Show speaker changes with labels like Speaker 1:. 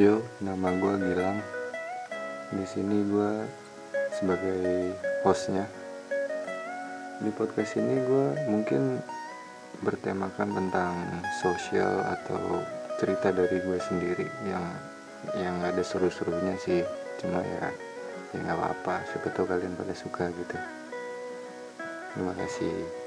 Speaker 1: Yo, nama gue Gilang. Di sini gue sebagai hostnya. Di podcast ini gue mungkin bertemakan tentang sosial atau cerita dari gue sendiri yang yang ada seru-serunya sih. Cuma ya ya nggak apa-apa. Siapa tahu kalian pada suka gitu. Terima kasih.